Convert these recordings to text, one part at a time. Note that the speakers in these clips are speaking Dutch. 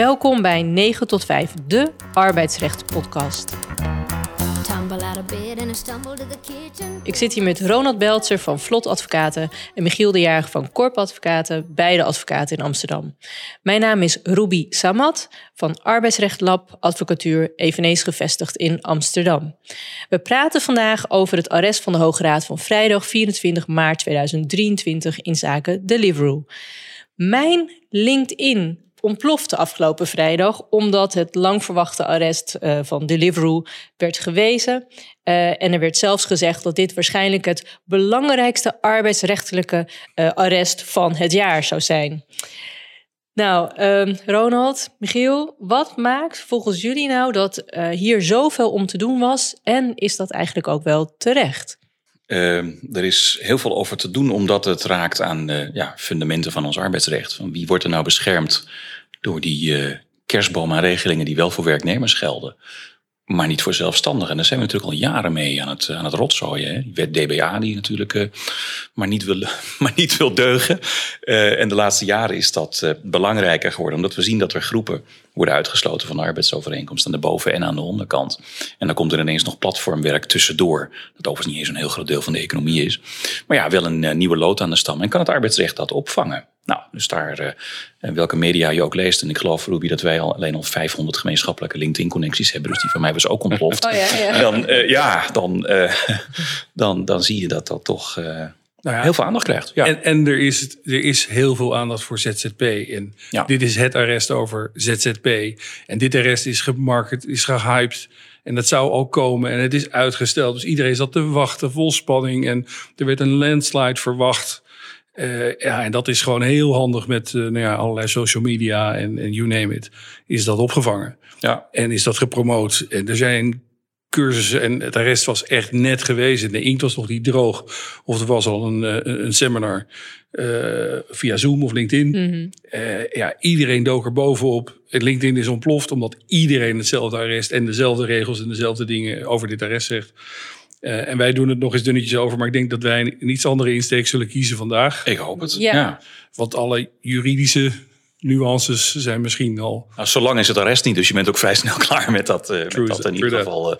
Welkom bij 9 tot 5, de arbeidsrecht-podcast. Ik zit hier met Ronald Beltzer van Vlot Advocaten en Michiel de Jager van Korp Advocaten, beide advocaten in Amsterdam. Mijn naam is Ruby Samat van Arbeidsrecht Lab Advocatuur, eveneens gevestigd in Amsterdam. We praten vandaag over het arrest van de Hoge Raad van vrijdag 24 maart 2023 in zaken Deliveroo. Mijn LinkedIn ontplofte afgelopen vrijdag, omdat het lang verwachte arrest uh, van Deliveroo werd gewezen. Uh, en er werd zelfs gezegd dat dit waarschijnlijk het belangrijkste arbeidsrechtelijke uh, arrest van het jaar zou zijn. Nou, uh, Ronald, Michiel, wat maakt volgens jullie nou dat hier zoveel om te doen was? En is dat eigenlijk ook wel terecht? Uh, er is heel veel over te doen omdat het raakt aan de ja, fundamenten van ons arbeidsrecht. Wie wordt er nou beschermd door die uh, kerstboom aan regelingen die wel voor werknemers gelden, maar niet voor zelfstandigen. En daar zijn we natuurlijk al jaren mee aan het, aan het rotzooien. Hè? Die wet DBA die natuurlijk uh, maar, niet wil, maar niet wil deugen. Uh, en de laatste jaren is dat belangrijker geworden. Omdat we zien dat er groepen worden uitgesloten van de arbeidsovereenkomst aan de boven- en aan de onderkant. En dan komt er ineens nog platformwerk tussendoor. Dat overigens niet eens een heel groot deel van de economie is. Maar ja, wel een nieuwe lood aan de stam. En kan het arbeidsrecht dat opvangen? Nou, dus daar, uh, welke media je ook leest. En ik geloof, Ruby, dat wij al alleen al 500 gemeenschappelijke LinkedIn-connecties hebben. Dus die van mij was ook ontploft. Oh, ja, ja. Dan, uh, ja, dan, uh, dan, dan zie je dat dat toch nou ja, heel veel aandacht krijgt. Ja. En, en er, is, er is heel veel aandacht voor ZZP. En ja. dit is het arrest over ZZP. En dit arrest is gemarket, is gehyped. En dat zou ook komen. En het is uitgesteld. Dus iedereen zat te wachten, vol spanning. En er werd een landslide verwacht. Uh, ja, en dat is gewoon heel handig met uh, nou ja, allerlei social media en, en you name it. Is dat opgevangen. Ja. En is dat gepromoot. En er zijn cursussen en het rest was echt net geweest. De inkt was nog niet droog. Of er was al een, een, een seminar uh, via Zoom of LinkedIn. Mm -hmm. ja, iedereen dook er bovenop. LinkedIn is ontploft omdat iedereen hetzelfde arrest en dezelfde regels en dezelfde dingen over dit arrest zegt. Uh, en wij doen het nog eens dunnetjes over, maar ik denk dat wij een iets andere insteek zullen kiezen vandaag. Ik hoop het. Ja. ja. Want alle juridische nuances zijn misschien al. Nou, zolang is het arrest niet, dus je bent ook vrij snel klaar met dat, uh, met dat in ieder geval uh,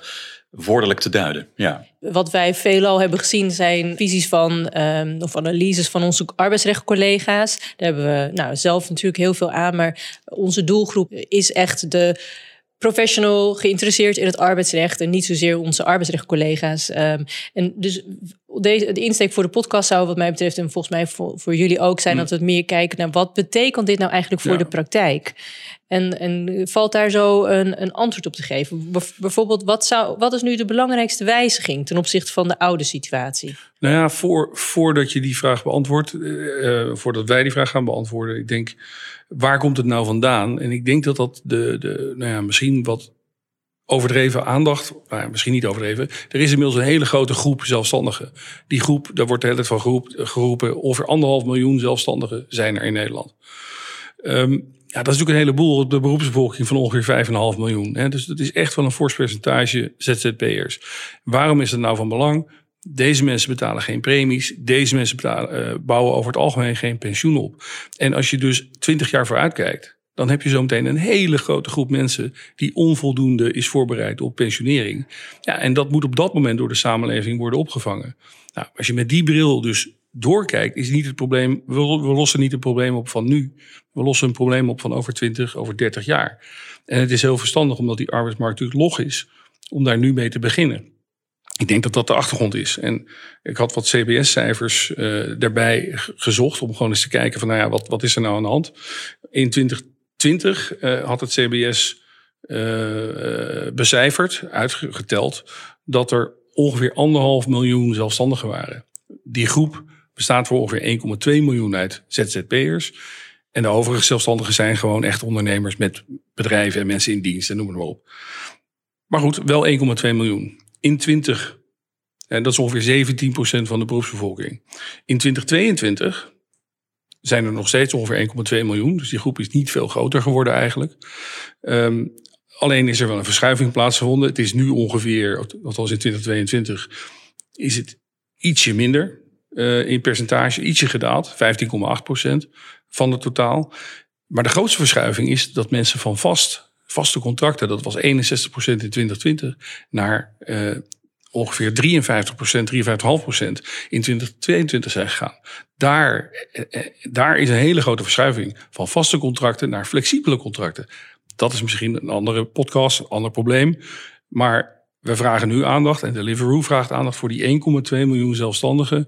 woordelijk te duiden. Ja. Wat wij veelal hebben gezien zijn visies van um, of analyses van onze arbeidsrechtcollega's. Daar hebben we nou, zelf natuurlijk heel veel aan, maar onze doelgroep is echt de professional, geïnteresseerd in het arbeidsrecht en niet zozeer onze arbeidsrechtcollega's. Um, en dus deze, de insteek voor de podcast zou wat mij betreft en volgens mij voor, voor jullie ook zijn... Mm. dat we meer kijken naar wat betekent dit nou eigenlijk voor ja. de praktijk? En, en valt daar zo een, een antwoord op te geven? Bijvoorbeeld, wat, zou, wat is nu de belangrijkste wijziging ten opzichte van de oude situatie? Nou ja, voor, voordat je die vraag beantwoordt, uh, voordat wij die vraag gaan beantwoorden, ik denk, waar komt het nou vandaan? En ik denk dat dat de, de nou ja, misschien wat overdreven aandacht, nou misschien niet overdreven. Er is inmiddels een hele grote groep zelfstandigen. Die groep, daar wordt de hele tijd van geroep, geroepen, ongeveer anderhalf miljoen zelfstandigen zijn er in Nederland. Um, ja, dat is natuurlijk een heleboel op de beroepsbevolking van ongeveer 5,5 miljoen. Hè? Dus dat is echt wel een fors percentage ZZP'ers. Waarom is dat nou van belang? Deze mensen betalen geen premies. Deze mensen uh, bouwen over het algemeen geen pensioen op. En als je dus 20 jaar vooruit kijkt, dan heb je zometeen een hele grote groep mensen die onvoldoende is voorbereid op pensionering. Ja, en dat moet op dat moment door de samenleving worden opgevangen. Nou, als je met die bril dus doorkijkt, is niet het probleem. We, lossen niet het probleem op van nu. We lossen een probleem op van over 20, over 30 jaar. En het is heel verstandig, omdat die arbeidsmarkt natuurlijk log is, om daar nu mee te beginnen. Ik denk dat dat de achtergrond is. En ik had wat CBS-cijfers uh, daarbij gezocht om gewoon eens te kijken van, nou ja, wat, wat is er nou aan de hand? In 2020 uh, had het CBS uh, becijferd, uitgeteld, dat er ongeveer anderhalf miljoen zelfstandigen waren. Die groep bestaat voor ongeveer 1,2 miljoen uit ZZP'ers. En de overige zelfstandigen zijn gewoon echt ondernemers met bedrijven en mensen in dienst en noem maar op. Maar goed, wel 1,2 miljoen. In 20, en dat is ongeveer 17% van de beroepsbevolking. In 2022 zijn er nog steeds ongeveer 1,2 miljoen. Dus die groep is niet veel groter geworden eigenlijk. Um, alleen is er wel een verschuiving plaatsgevonden. Het is nu ongeveer, althans in 2022, is het ietsje minder uh, in percentage, ietsje gedaald, 15,8 procent van het totaal. Maar de grootste verschuiving is dat mensen van vast, vaste contracten, dat was 61% in 2020, naar uh, ongeveer 53%, 53,5% in 2022 zijn gegaan. Daar, eh, daar is een hele grote verschuiving van vaste contracten naar flexibele contracten. Dat is misschien een andere podcast, een ander probleem. Maar we vragen nu aandacht en Deliveroo vraagt aandacht voor die 1,2 miljoen zelfstandigen.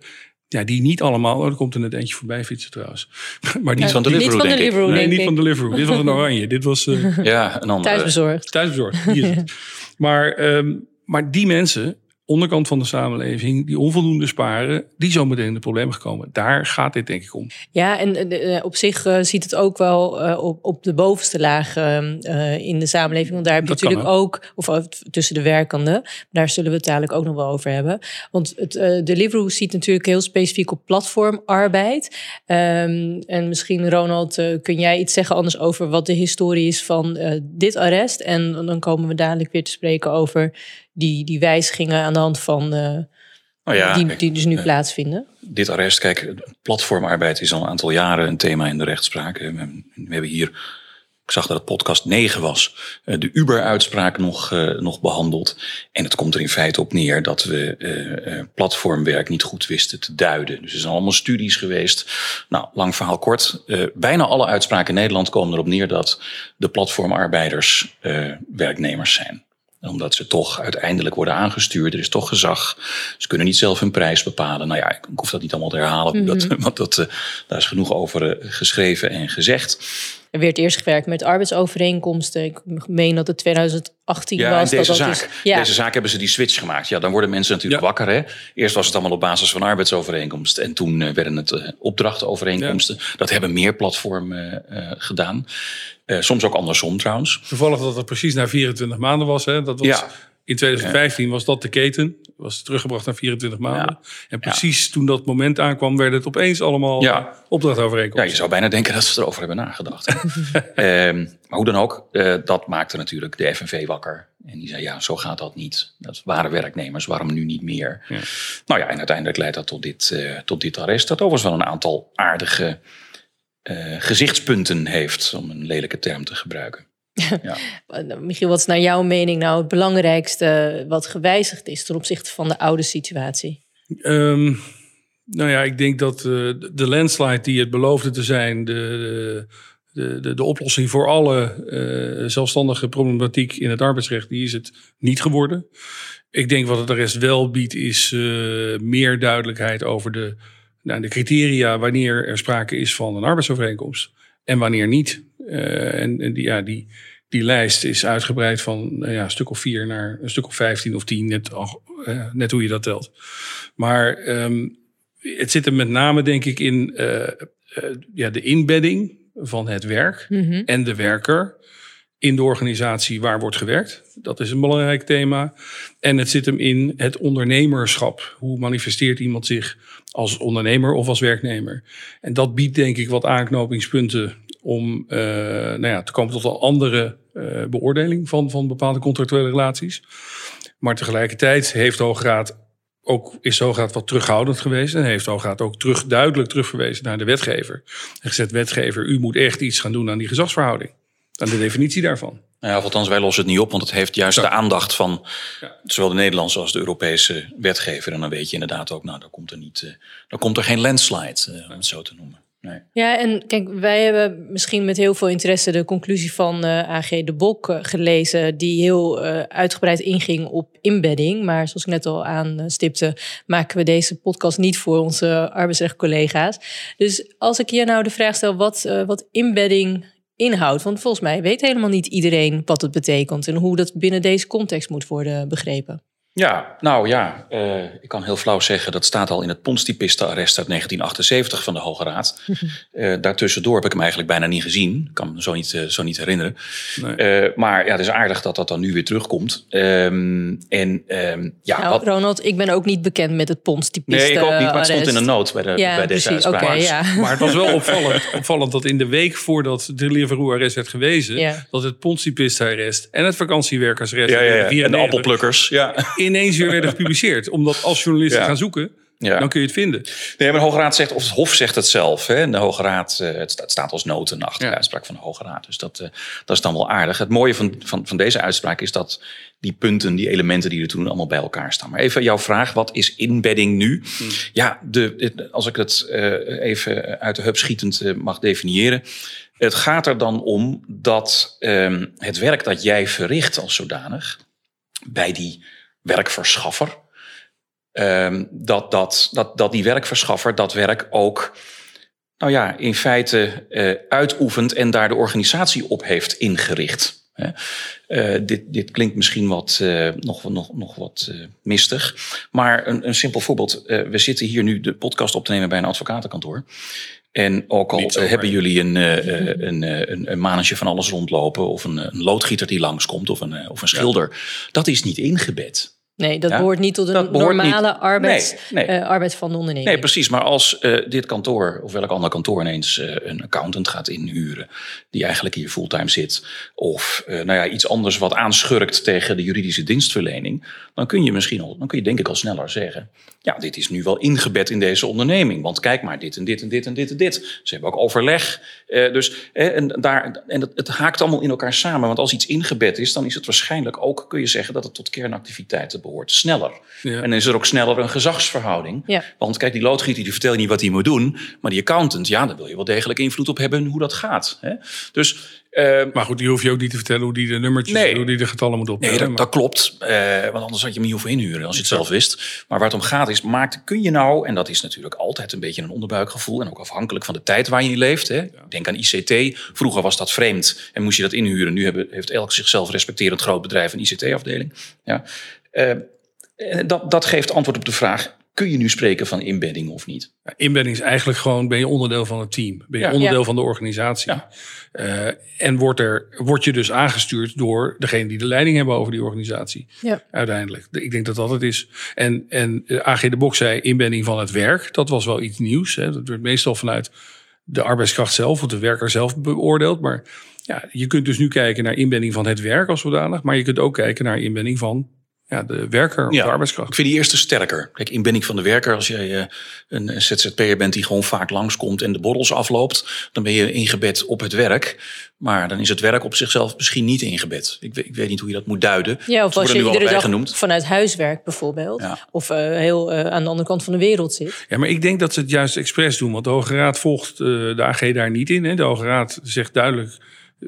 Ja, die niet allemaal, oh, er komt er net eentje voorbij fietsen trouwens. Maar niet van Deliveroo, niet van Deliveroo, Nee, niet van Deliveroo. Dit was een oranje. Dit was... Uh, ja, een andere. Thuisbezorgd. Thuisbezorgd, die is het. Maar, um, maar die mensen, onderkant van de samenleving, die onvoldoende sparen, die zo meteen de problemen gekomen. Daar gaat dit denk ik om. Ja, en uh, op zich uh, ziet het ook wel uh, op, op de bovenste laag in de samenleving. Want daar heb je dat natuurlijk ook, of tussen de werkenden, daar zullen we het dadelijk ook nog wel over hebben. Want het Deliveroo ziet natuurlijk heel specifiek op platformarbeid. Um, en misschien, Ronald, kun jij iets zeggen anders over wat de historie is van dit arrest? En dan komen we dadelijk weer te spreken over die, die wijzigingen aan de hand van de, oh ja, die, die dus nu uh, plaatsvinden? Dit arrest, kijk, platformarbeid is al een aantal jaren een thema in de rechtspraak. We, we hebben hier, ik zag dat het podcast 9 was, eh, de Uber-uitspraak nog, uh, nog behandeld. En het komt er in feite op neer dat we uh, platformwerk niet goed wisten te duiden. Dus er zijn allemaal studies geweest. Nou, lang verhaal kort. bijna alle uitspraken in Nederland komen erop neer dat de platformarbeiders werknemers zijn omdat ze toch uiteindelijk worden aangestuurd. Er is toch gezag. Ze kunnen niet zelf hun prijs bepalen. Nou ja, ik hoef dat niet allemaal te herhalen. Mm -hmm. dat, want dat, uh, daar is genoeg over uh, geschreven en gezegd. Er werd eerst gewerkt met arbeidsovereenkomsten. Ik meen dat het 2018 ja, was. Deze, dat zaak, is, ja. deze zaak hebben ze die switch gemaakt. Ja, dan worden mensen natuurlijk ja. wakker. Hè? Eerst was het allemaal op basis van arbeidsovereenkomsten. En toen uh, werden het uh, opdrachtenovereenkomsten. Ja. Dat hebben meer platformen uh, gedaan. soms ook andersom trouwens. Toevallig dat het precies na 24 maanden was. Hè? Dat was ja. In 2015 was dat de keten. Was teruggebracht naar 24 maanden. Ja. En precies ja. toen dat moment aankwam, werd het opeens allemaal ja. opdrachtovereenkomst. Ja, je zou bijna denken dat ze erover hebben nagedacht. um, maar hoe dan ook, uh, dat maakte natuurlijk de FNV wakker. En die zei, ja, zo gaat dat niet. Dat waren werknemers, waarom nu niet meer? Nou ja, en uiteindelijk leidt dat tot dit, uh, tot dit arrest. Dat overigens wel een aantal aardige uh, gezichtspunten heeft, om een lelijke term te gebruiken. Ja. Michiel, wat is naar jouw mening nou het belangrijkste wat gewijzigd is ten opzichte van de oude situatie? Um, nou ja, ik denk dat uh, de landslide die het beloofde te zijn, de, de, de, de oplossing voor alle uh, zelfstandige problematiek in het arbeidsrecht, die is het niet geworden. Ik denk wat het de rest wel biedt, is uh, meer duidelijkheid over de, nou, de criteria wanneer er sprake is van een arbeidsovereenkomst en wanneer niet. Uh, en, en die, ja, die, die lijst is uitgebreid van uh, ja, een stuk of vier naar een stuk of vijftien of tien, net, uh, net hoe je dat telt. Maar um, het zit er met name, denk ik, in ja, de inbedding van het werk mm -hmm. en de werker in de organisatie waar wordt gewerkt. Dat is een belangrijk thema. En het zit hem in het ondernemerschap. Hoe manifesteert iemand zich als ondernemer of als werknemer? En dat biedt denk ik wat aanknopingspunten om uh, nou ja, te komen tot een andere uh, beoordeling van, van bepaalde contractuele relaties. Maar tegelijkertijd heeft de Hoograad ook, is de Hoograad wat terughoudend geweest en heeft de Hoograad ook terug, duidelijk terugverwezen naar de wetgever. En gezegd, wetgever, u moet echt iets gaan doen aan die gezagsverhouding. Aan de definitie daarvan. Nou ja, althans, wij lossen het niet op, want het heeft juist ja. de aandacht van ja. zowel de Nederlandse als de Europese wetgever. En dan weet je inderdaad ook, nou, dan komt er, niet, uh, dan komt er geen landslide, uh, om het zo te noemen. Ja, en kijk, wij hebben misschien met heel veel interesse de conclusie van uh, AG De Bok uh, gelezen, die heel uh, uitgebreid inging op inbedding. Maar zoals ik net al aanstipte, maken we deze podcast niet voor onze arbeidsrechtcollega's. Dus als ik hier nou de vraag stel, wat, wat inbedding inhoudt, want volgens mij weet helemaal niet iedereen wat het betekent en hoe dat binnen deze context moet worden begrepen. Ja, nou ja, uh, ik kan heel flauw zeggen, dat staat al in het Ponstipistenarrest uit 1978 van de Hoge Raad. uh, daartussendoor heb ik hem eigenlijk bijna niet gezien. Ik kan me zo niet, uh, zo niet herinneren. Nee. maar ja, het is aardig dat dat dan nu weer terugkomt. Um, en um, ja, nou, wat... Ronald, ik ben ook niet bekend met het Ponstipisten Nee, ik ook niet, maar het stond in een noot bij, de, ja, bij deze precies, uitspraak. Okay, ja. Maar het was wel opvallend, opvallend dat in de week voordat de Deliveroo-arrest werd gewezen, ja. dat het Ponstipistenarrest en het vakantiewerkersarrest ja, ja, ja. en de appelplukkers, ja ineens weer werden gepubliceerd. Omdat als journalisten ja. gaan zoeken, Ja. Dan kun je het vinden. Nee, maar de Hoge Raad zegt, of het Hof zegt het zelf. Hè? De Hoge Raad, eh, het sta- het staat als noten achter Ja. de uitspraak van de Hoge Raad. Dus dat, eh, dat is dan wel aardig. Het mooie van, van, van deze uitspraak is dat die punten, die elementen die er toen allemaal bij elkaar staan. Maar even jouw vraag, wat is inbedding nu? Ja, de, als ik het eh, even uit de heup schietend mag definiëren. Het gaat er dan om dat ehm, het werk dat jij verricht als zodanig bij die werkverschaffer, ehm, dat, dat, dat, dat die werkverschaffer dat werk ook, nou ja, in feite eh, uitoefent en daar de organisatie op heeft ingericht. Eh, dit, dit klinkt misschien wat, eh, nog, nog, nog wat mistig. Maar een, een simpel voorbeeld. We zitten hier nu de podcast op te nemen bij een advocatenkantoor. En ook al eh, hebben jullie een, eh, eh, een, een, een van alles rondlopen... of een, een loodgieter die langskomt of een, of een schilder. Dat is niet ingebed. Nee, dat Ja, behoort niet tot een normale niet. arbeids, Nee, nee. eh, arbeid van de onderneming. Nee, precies. Maar als eh, dit kantoor of welk ander kantoor ineens eh, een accountant gaat inhuren, die eigenlijk hier fulltime zit, of nou ja, iets anders wat aanschurkt tegen de juridische dienstverlening, dan kun je misschien al, dan kun je denk ik al sneller zeggen, ja, dit is nu wel ingebed in deze onderneming, want kijk maar dit en dit en dit en dit en dit. Ze hebben ook overleg, eh, dus en daar en het, het haakt allemaal in elkaar samen, want als iets ingebed is, dan is het waarschijnlijk ook, kun je zeggen, dat het tot kernactiviteiten behoort, sneller. Ja. En dan is er ook sneller een gezagsverhouding. Ja. Want kijk, die loodgieter die vertelt je niet wat hij moet doen. Maar die accountant, ja, daar wil je wel degelijk invloed op hebben hoe dat gaat. Hè? Dus eh, Maar goed, die hoef je ook niet te vertellen hoe die de nummertjes, Nee. hoe die de getallen moet optellen. nee, dat, klopt. Eh, want anders had je hem niet hoeven inhuren als je het zelf wist. Maar waar het om gaat is, maakt, kun je nou, en dat is natuurlijk altijd een beetje een onderbuikgevoel. En ook afhankelijk van de tijd waar je in leeft. Hè? Denk aan ICT. Vroeger was dat vreemd en moest je dat inhuren. Nu hebben, heeft elk zichzelf respecterend groot bedrijf een ICT-afdeling. Ja. Eh, dat, dat geeft antwoord op de vraag, kun je nu spreken van inbedding of niet? Ja, Inbedding is eigenlijk gewoon, ben je onderdeel van het team. Ben je Ja. onderdeel Ja. van de organisatie. Ja. Eh, en wordt, er, word je dus aangestuurd door degene die de leiding hebben over die organisatie. Ja. Uiteindelijk. Ik denk dat dat het is. En, en eh, AG de Bok zei inbedding van het werk. Dat was wel iets nieuws. Hè. Dat werd meestal vanuit de arbeidskracht zelf of de werker zelf beoordeeld. Maar ja, je kunt dus nu kijken naar inbedding van het werk als zodanig. Maar je kunt ook kijken naar inbedding van ja, de werker of Ja. de arbeidskracht. Ik vind die eerste sterker. Kijk, inbinding van de werker. Als jij eh, een ZZP'er bent die gewoon vaak langskomt en de borrels afloopt, dan ben je ingebed op het werk. Maar dan is het werk op zichzelf misschien niet ingebed. Ik weet, ik weet niet hoe je dat moet duiden. Ja, of als worden je nu iedere dag genoemd. vanuit huiswerk bijvoorbeeld. Ja. Of eh, heel eh, aan de andere kant van de wereld zit. Ja, maar ik denk dat ze het juist expres doen. Want de Hoge Raad volgt eh, de AG daar niet in. Hè. De Hoge Raad zegt duidelijk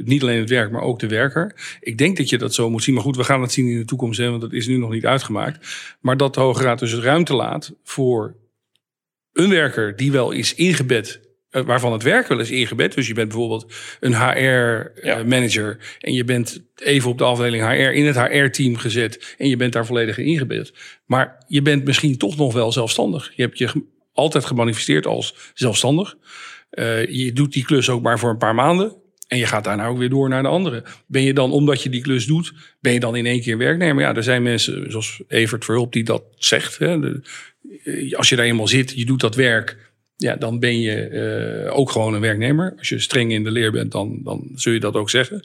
niet alleen het werk, maar ook de werker. Ik denk dat je dat zo moet zien. Maar goed, we gaan het zien in de toekomst, hè, want dat is nu nog niet uitgemaakt. Maar dat de Hoge Raad dus ruimte laat voor een werker die wel is ingebed. eh, Waarvan het werk wel is ingebed. Dus je bent bijvoorbeeld een Ja. HR-manager. en je bent even op de afdeling HR in het HR-team gezet. En je bent daar volledig in ingebed. Maar je bent misschien toch nog wel zelfstandig. Je hebt je altijd gemanifesteerd als zelfstandig. Eh, je doet die klus ook maar voor een paar maanden. En je gaat daarna ook weer door naar de andere. Ben je dan, omdat je die klus doet, ben je dan in één keer werknemer? Ja, er zijn mensen zoals Evert Verhulp die dat zegt. Hè. De- eh, als je daar eenmaal zit, je doet dat werk. Ja, dan ben je eh, ook gewoon een werknemer. Als je streng in de leer bent, dan, dan zul je dat ook zeggen.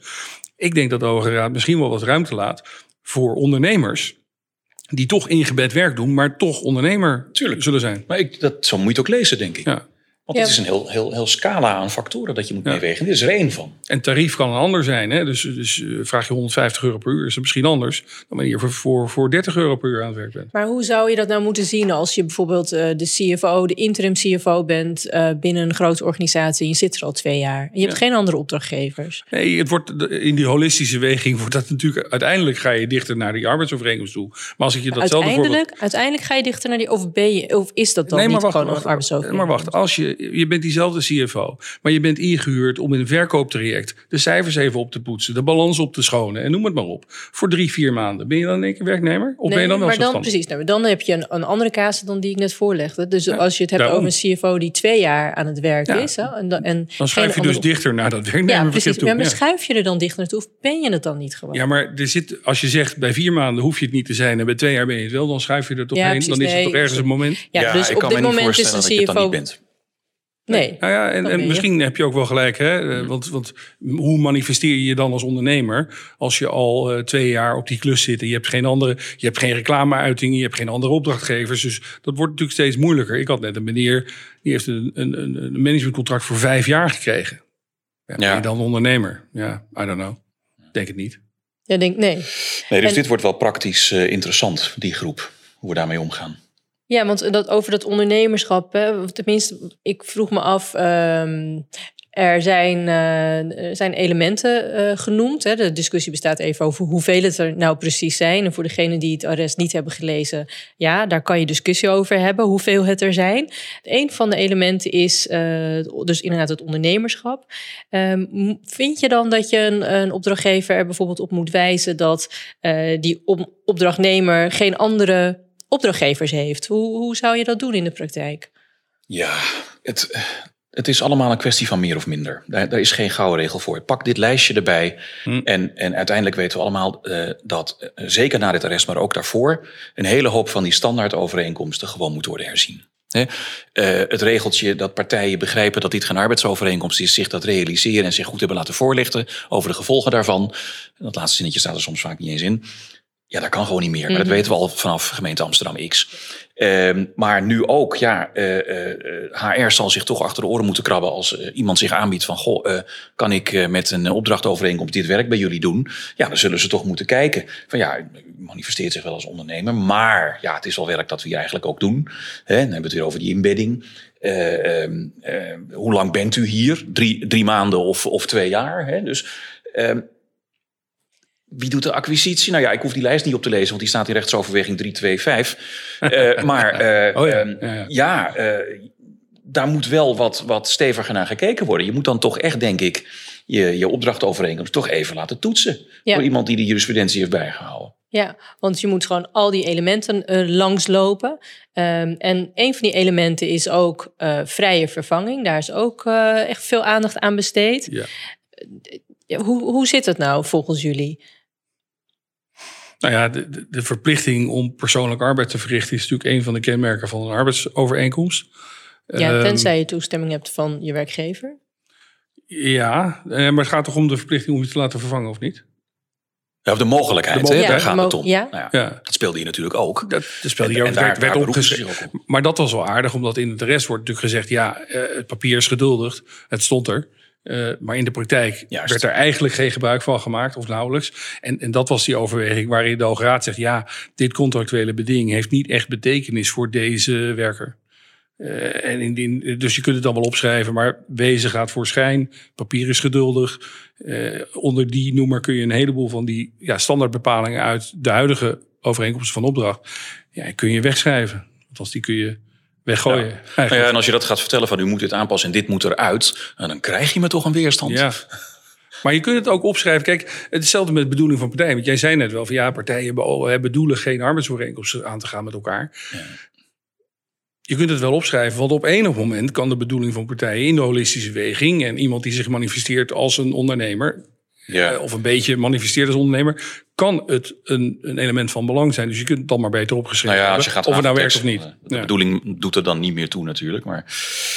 Ik denk dat de Hoge Raad misschien wel wat ruimte laat voor ondernemers. Die toch ingebed werk doen, maar toch ondernemer Tuurlijk. zullen zijn. Maar ik, dat, zo moet je het ook lezen, denk ik. Ja. Want het is een heel, heel, heel scala aan factoren dat je moet Ja. meewegen. Dit is er één van. En tarief kan een ander zijn. Hè? Dus, dus eh, vraag je 150 euro per uur, is het misschien anders dan wanneer je voor, voor, voor 30 euro per uur aan het werk bent. Maar hoe zou je dat nou moeten zien als je bijvoorbeeld eh, de CFO, de interim CFO bent eh, binnen een grote organisatie. Je zit er al twee jaar. En je hebt Ja. geen andere opdrachtgevers. Nee, het wordt, in die holistische weging wordt dat natuurlijk... Uiteindelijk ga je dichter naar die arbeidsovereenkomst toe. Maar als ik je datzelfde voorbeeld... Uiteindelijk, uiteindelijk ga je dichter naar die. Of, ben je, of is dat dan Nee, niet maar wacht, gewoon wacht, een arbeidsovereenkomst? maar wacht, als je, je bent diezelfde CFO, maar je bent ingehuurd om in een verkooptraject de cijfers even op te poetsen, de balans op te schonen en noem het maar op. Voor drie, vier maanden. Ben je dan in één keer werknemer? Of ben je dan wel maar dan, precies, nou, dan heb je een, een andere casus dan die ik net voorlegde. Dus als je het hebt daarom. over een CFO die twee jaar aan het werk Ja. is. Hè, en, dan- en Dan schuif je dus andere- dichter naar dat Ja, werknemerbegrip precies. toe. Ja, maar Ja. schuif je er dan dichter naartoe of ben je het dan niet gewoon? Ja, maar er zit, als je zegt bij vier maanden hoef je het niet te zijn en bij twee jaar ben je het wel, dan schuif je er toch Ja, heen. precies, Dan is het nee. toch ergens een moment. ja, dus ik op kan dit me niet moment is voorstellen een dat je het dan CFO. Nee. Nou ja, en, misschien heb je ook wel gelijk. Hè? Eh, Want, want hoe manifesteer je je dan als ondernemer als je al eh, twee jaar op die klus zit en je hebt geen andere, je hebt geen reclameuitingen, je hebt geen andere opdrachtgevers. Dus dat wordt natuurlijk steeds moeilijker. Ik had net een meneer die heeft een, een, een managementcontract voor vijf jaar gekregen. Ja, ben Ja. je dan ondernemer? Ja, I don't know. Denk het niet. Ja, denk, nee. Nee, dus En- dit wordt wel praktisch eh, interessant, die groep. Hoe we daarmee omgaan. Ja, want dat, over dat ondernemerschap, hè, tenminste, ik vroeg me af. ehm, er zijn, eh, zijn elementen eh, genoemd. Hè. De discussie bestaat even over hoeveel het er nou precies zijn. En voor degenen die het arrest niet hebben gelezen, ja, daar kan je discussie over hebben, hoeveel het er zijn. Een van de elementen is eh, dus inderdaad het ondernemerschap. Ehm, vind je dan dat je een, een opdrachtgever er bijvoorbeeld op moet wijzen dat die op- opdrachtnemer geen andere opdrachtgevers heeft? Hoe, hoe zou je dat doen in de praktijk? Ja, het, het is allemaal een kwestie van meer of minder. Daar, daar is geen gouden regel voor. Pak dit lijstje erbij. Hm. En, en uiteindelijk weten we allemaal eh, dat, eh, zeker na dit arrest, maar ook daarvoor, een hele hoop van die standaardovereenkomsten gewoon moet worden herzien. Hè? Eh, het regeltje dat partijen begrijpen dat dit geen arbeidsovereenkomst is, zich dat realiseren en zich goed hebben laten voorlichten over de gevolgen daarvan. Dat laatste zinnetje staat er soms vaak niet eens in. Ja, dat kan gewoon niet meer. Maar dat Mhm. weten we al vanaf gemeente Amsterdam X. Ehm, maar nu ook, ja, eh, eh, eh, HR zal zich toch achter de oren moeten krabben als eh, iemand zich aanbiedt van, goh, kan ik met een opdrachtovereenkomst dit werk bij jullie doen? Ja, dan zullen ze toch moeten kijken. Van ja, u manifesteert zich wel als ondernemer, maar ja, het is wel werk dat we hier eigenlijk ook doen. Hè, dan hebben we het weer over die embedding. Eh, ehm, eh, hoe lang bent u hier? Drie, drie maanden of, of twee jaar? Hè? Dus ehm, wie doet de acquisitie? Nou ja, ik hoef die lijst niet op te lezen, want die staat in rechtsoverweging 325. Eh maar eh, Oh ja, ehm, ja, ja. ja, eh, daar moet wel wat, wat steviger naar gekeken worden. Je moet dan toch echt, denk ik, je, je opdrachtovereenkomst toch even laten toetsen. Ja. Door iemand die de jurisprudentie heeft bijgehouden. Ja, want je moet gewoon al die elementen langslopen. Ehm, en een van die elementen is ook eh, vrije vervanging. Daar is ook eh, echt veel aandacht aan besteed. Ja. Ja, hoe, hoe zit het nou volgens jullie? Nou ja, de, de- de verplichting om persoonlijk arbeid te verrichten is natuurlijk een van de kenmerken van een arbeidsovereenkomst. Ja, Ehm, tenzij je toestemming hebt van je werkgever. Ja, eh, maar het gaat toch om de verplichting om je te laten vervangen, of niet? Ja, of de mogelijkheid, De daar gaat het om. ja. Nou ja, Ja, dat speelde hier natuurlijk ook. dat, dat speelde ook. en daar- werd daar ook Maar dat was wel aardig, omdat in het rest wordt natuurlijk gezegd... ja, eh, het papier is geduldigd, het stond er. Eh, maar in de praktijk Juist. werd er eigenlijk geen gebruik van gemaakt, of nauwelijks. En, en dat was die overweging waarin de Hoge Raad zegt... ja, dit contractuele beding heeft niet echt betekenis voor deze werker. Eh, en indien, dus je kunt het dan wel opschrijven, maar wezen gaat voor schijn. Papier is geduldig. Eh, onder die noemer kun je een heleboel van die ja, standaardbepalingen uit de huidige overeenkomsten van opdracht. Ja, kun je wegschrijven. Althans, die kun je weggooien. Nou ja, en als je dat gaat vertellen van u moet dit aanpassen en dit moet eruit, nou, dan krijg je me toch een weerstand. Ja. Maar je kunt het ook opschrijven. Kijk, hetzelfde met bedoeling van partijen. Want jij zei net wel van ja, partijen be- hebben doelen geen arbeidsovereenkomsten aan te gaan met elkaar. Je kunt het wel opschrijven, want op enig moment kan de bedoeling van partijen in de holistische weging en iemand die zich manifesteert als een ondernemer, Ja. eh, of een beetje manifesteert als ondernemer, kan het een, een element van belang zijn. Dus je kunt het dan maar beter opgeschreven Nou ja, als je hebben, gaat of het nou werkt of niet. eh, De Ja. bedoeling doet er dan niet meer toe natuurlijk. Maar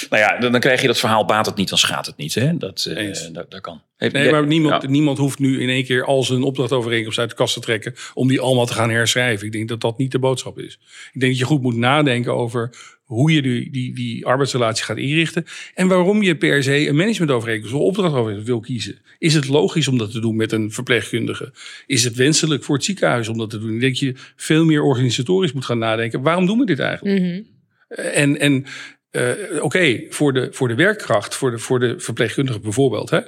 nou ja, dan, dan krijg je dat verhaal baat het niet, dan schaadt het niet. Hè? Dat, eh, dat, dat kan. Heeft- Nee, maar niemand, ja. niemand hoeft nu in één keer al zijn opdrachtovereenkomst uit de kast te trekken om die allemaal te gaan herschrijven. Ik denk dat dat niet de boodschap is. Ik denk dat je goed moet nadenken over hoe je die, die, die arbeidsrelatie gaat inrichten en waarom je per se een managementovereenkomst of opdrachtovereenkomst wil kiezen. Is het logisch om dat te doen met een verpleegkundige? Is het wenselijk voor het ziekenhuis om dat te doen? Ik denk dat je veel meer organisatorisch moet gaan nadenken. Waarom doen we dit eigenlijk? Mhm. En, en eh, oké, voor, de, voor de werkkracht, voor de, voor de verpleegkundige bijvoorbeeld, hè,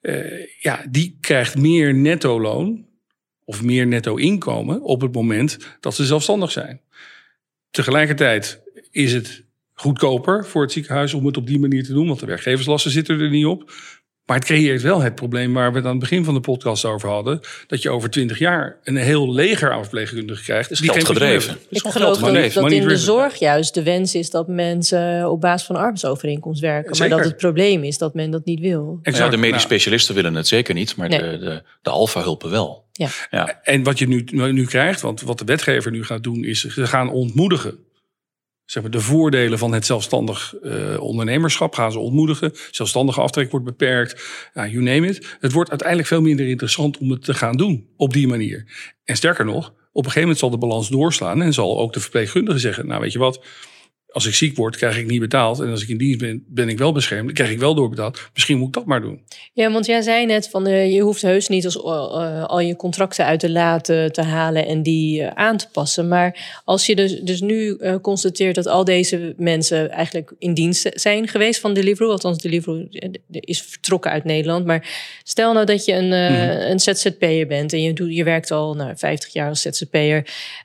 eh, ja, die krijgt meer netto loon of meer netto inkomen op het moment dat ze zelfstandig zijn. Tegelijkertijd is het goedkoper voor het ziekenhuis om het op die manier te doen, want de werkgeverslasten zitten er niet op. Maar het creëert wel het probleem waar we het aan het begin van de podcast over hadden. Dat je over twintig jaar een heel leger aan verpleegkundigen krijgt. is hebben. Het is Ik geloof dat, dat in de zorg juist de wens is dat mensen op basis van arbeidsovereenkomst werken. Maar dat het probleem is dat men dat niet wil. Exact. Ja, de medisch Nou, specialisten willen het zeker niet, maar Nee. de, de, de alfa-hulpen wel. Ja. Ja. En wat je nu, nu krijgt, want wat de wetgever nu gaat doen, is ze gaan ontmoedigen zeg maar, de voordelen van het zelfstandig uh, ondernemerschap gaan ze ontmoedigen. Zelfstandige aftrek wordt beperkt. You name it. Het wordt uiteindelijk veel minder interessant om het te gaan doen op die manier. En sterker nog, op een gegeven moment zal de balans doorslaan en zal ook de verpleegkundige zeggen: Nou, weet je wat als ik ziek word, krijg ik niet betaald. En als ik in dienst ben, ben ik wel beschermd. Dan krijg ik wel doorbetaald. Misschien moet ik dat maar doen. Ja, want jij zei net van uh, je hoeft heus niet als, uh, al je contracten uit de laten te halen en die aan te passen. Maar als je dus, dus nu constateert dat al deze mensen eigenlijk in dienst zijn geweest van Deliveroo. Althans, Deliveroo is vertrokken uit Nederland. Maar stel nou dat je een, mm. een ZZP'er bent en je, doet, je werkt al nou, 50 jaar als ZZP'er.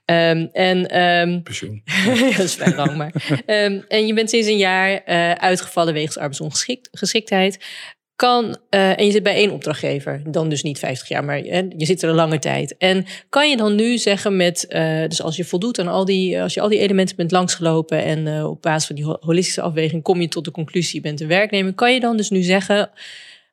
Um, en, um, Pensioen. dat is vrij lang, maar... Um, en je bent sinds een jaar uh, uitgevallen wegens arbeidsongeschiktheid. Kan, uh, en je zit bij één opdrachtgever, dan dus niet 50 jaar, maar uh, je zit er een lange tijd. En kan je dan nu zeggen met, dus als je voldoet aan al die, als je al die elementen bent langsgelopen en op basis van die holistische afweging kom je tot de conclusie, je bent een werknemer, kan je dan dus nu zeggen,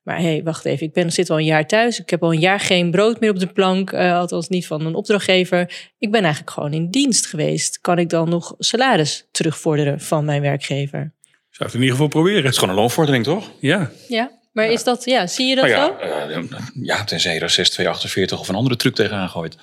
maar hé, hey, wacht even, ik ben, zit al een jaar thuis. Ik heb al een jaar geen brood meer op de plank, uh, althans niet van een opdrachtgever. Ik ben eigenlijk gewoon in dienst geweest. Kan ik dan nog salaris terugvorderen van mijn werkgever? Zou het in ieder geval proberen. Het is gewoon een loonvordering, toch? Ja. Ja, maar ja. is dat, ja, zie je dat nou ja, zo? Uh, ja, tenzij je er 6248 of een andere truc tegenaan gooit.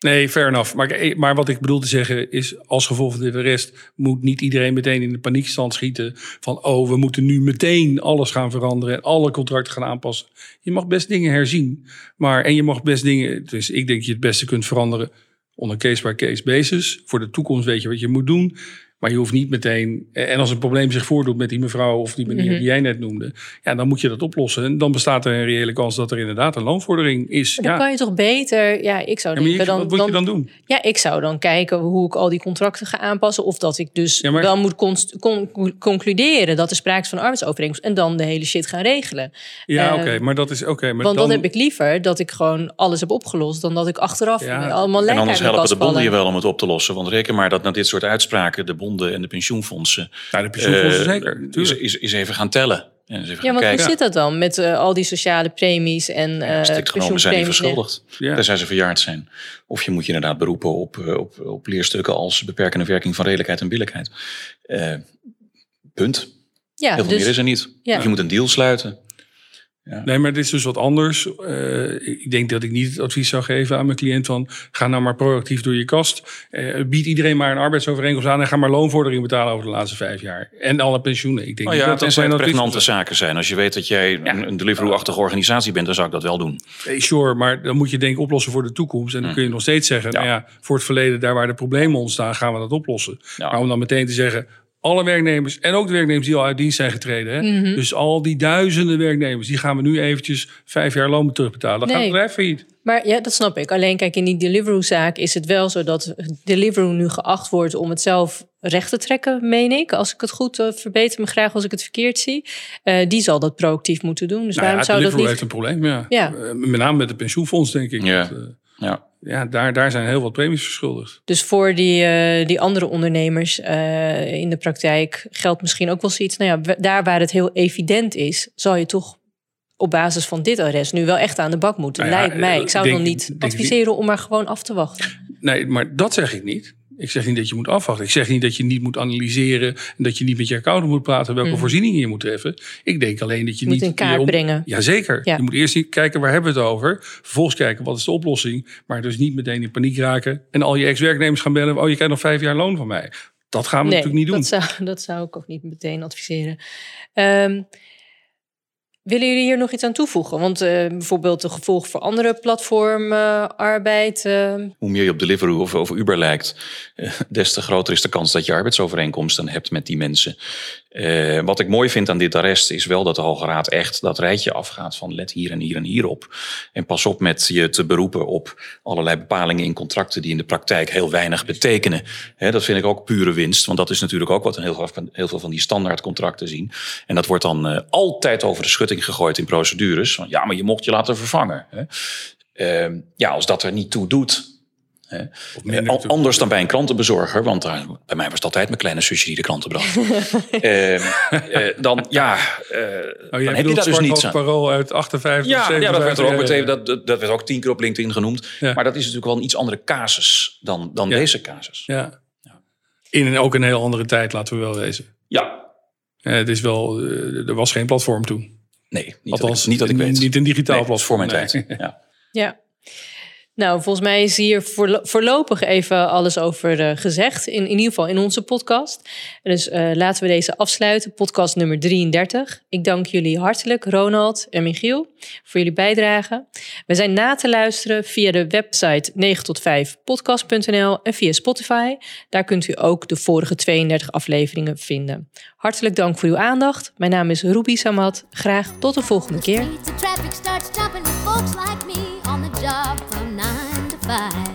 Nee, fair enough. Maar, maar wat ik bedoel te zeggen is, als gevolg van dit rest moet niet iedereen meteen in de paniekstand schieten van, oh, we moeten nu meteen alles gaan veranderen en alle contracten gaan aanpassen. Je mag best dingen herzien, maar en je mag best dingen, dus ik denk dat je het beste kunt veranderen on een case-by-case basis. Voor de toekomst weet je wat je moet doen. Maar je hoeft niet meteen. En als een probleem zich voordoet met die mevrouw of die meneer mm -hmm. die jij net noemde, ja, dan moet je dat oplossen. En dan bestaat er een reële kans dat er inderdaad een loonvordering is. Maar dan ja. kan je toch beter. Ja, ik zou Ja, dan, wat moet je dan doen? Ja, ik zou dan kijken hoe ik al die contracten ga aanpassen. Of dat ik dus Ja, maar- wel moet con- concluderen dat er sprake is van een arbeidsovereenkomst. En dan de hele shit gaan regelen. Ja, Eh, oké, maar dat is oké. maar Want dan, dan heb ik liever dat ik gewoon alles heb opgelost. Dan dat ik achteraf Ja. allemaal En lekker anders uit mijn helpen de bonden je wel om het op te lossen. Want reken maar dat na dit soort uitspraken de bonden en de pensioenfondsen Ja, de pensioenfondsen eh, zeker. is, tuurlijk. is, is even gaan tellen. En eens even Ja, gaan want hoe zit dat dan met eh, al die sociale premies en eh Strikt genomen zijn die verschuldigd. Ja. Tenzij ze verjaard zijn. Of je moet je inderdaad beroepen op, eh, op, op leerstukken als beperkende werking van redelijkheid en billijkheid. Eh, punt. Ja, Heel veel meer dus is er niet. ja. Of je moet een deal sluiten. Nee, maar dit is dus wat anders. Eh, ik denk dat ik niet het advies zou geven aan mijn cliënt van... ga nou maar proactief door je kast. Eh, bied iedereen maar een arbeidsovereenkomst aan... en ga maar loonvordering betalen over de laatste vijf jaar. En alle pensioenen. Ik denk ja, dat dat zijn pregnante zaken zijn. Als je weet dat jij een, een Deliveroo-achtige organisatie bent, dan zou ik dat wel doen. Nee, sure, maar dan moet je denk ik oplossen voor de toekomst. En dan kun je nog steeds zeggen... Ja. Nou ja, voor het verleden, daar waar de problemen ontstaan... gaan we dat oplossen. Maar om dan meteen te zeggen... alle werknemers en ook de werknemers die al uit dienst zijn getreden... Hè? Mhm. dus al die duizenden werknemers... die gaan we nu eventjes vijf jaar loon terugbetalen. Dan gaat Nee. het bedrijf failliet. Maar ja, dat snap ik. Alleen kijk, in die Deliveroo-zaak is het wel zo dat Deliveroo nu geacht wordt om het zelf recht te trekken, meen ik. Als ik het goed uh, verbeter me graag als ik het verkeerd zie. Uh, die zal dat proactief moeten doen. Dus Nou waarom ja, zou dat niet... heeft een probleem, ja. Ja. Eh, met name met de pensioenfonds, denk ik. Ja. Dat, eh, Ja. ja, daar, daar zijn heel wat premies verschuldigd. Dus voor die, uh, die andere ondernemers uh, in de praktijk geldt misschien ook wel zoiets. Nou ja, daar waar het heel evident is, zal je toch op basis van dit arrest nu wel echt aan de bak moeten. Nou ja, Lijkt mij. Ik zou denk- dan niet adviseren om maar gewoon af te wachten. Nee, maar dat zeg ik niet. Ik zeg niet dat je moet afwachten. Ik zeg niet dat je niet moet analyseren... en dat je niet met je accountant moet praten... welke Mhm. voorzieningen je moet treffen. Ik denk alleen dat je Je moet niet... in kaart je om- brengen. Jazeker. Ja. Je moet eerst kijken waar hebben we het over. Vervolgens kijken wat is de oplossing. Maar dus niet meteen in paniek raken... en al je ex-werknemers gaan bellen... oh, je krijgt nog vijf jaar loon van mij. Dat gaan we natuurlijk niet doen. Dat zou, dat zou ik ook niet meteen adviseren. Um, Willen jullie hier nog iets aan toevoegen? Want uh, bijvoorbeeld de gevolgen voor andere platformen, uh, arbeid. Uh... Hoe meer je op Deliveroo of, of Uber lijkt, uh, des te groter is de kans dat je arbeidsovereenkomsten hebt met die mensen. Wat ik mooi vind aan dit arrest is wel dat de Hoge Raad echt dat rijtje afgaat van let hier en hier en hier op. En pas op met je te beroepen op allerlei bepalingen in contracten die in de praktijk heel weinig betekenen. Dat vind ik ook pure winst, want dat is natuurlijk ook wat heel, heel veel van die standaardcontracten zien. En dat wordt dan altijd over de schutting gegooid in procedures. Van, ja, maar je mocht je laten vervangen. Uh, ja, als dat er niet toe doet, uh, anders dan bij een krantenbezorger, want uh, bij mij was het altijd mijn kleine zusje die de kranten bracht. uh, dan ja, oh, dan heb je dat dus niet zo. parool uit 58 ja, of 57. Ja, dat werd er ook meteen, dat, dat werd ook tien keer op LinkedIn genoemd. Ja. Maar dat is natuurlijk wel een iets andere casus dan, dan ja. deze casus. Ja. In een, ook een heel andere tijd, laten we wel wezen. Ja. Eh, het is wel, eh, er was geen platform toen. Nee, niet, Althans, dat, ik, niet dat ik weet. Niet een digitaal Nee, dat is platform. voor mijn nee. tijd. Ja. Ja. Nou, volgens mij is hier voorlo- voorlopig even alles over eh, gezegd. In, in ieder geval in onze podcast. Dus eh, laten we deze afsluiten. Podcast nummer 33. Ik dank jullie hartelijk, Ronald en Michiel, voor jullie bijdrage. We zijn na te luisteren via de website 9 tot 5 podcast.nl en via Spotify. Daar kunt u ook de vorige 32 afleveringen vinden. Hartelijk dank voor uw aandacht. Mijn naam is Ruby Samad. Graag tot de volgende keer. by.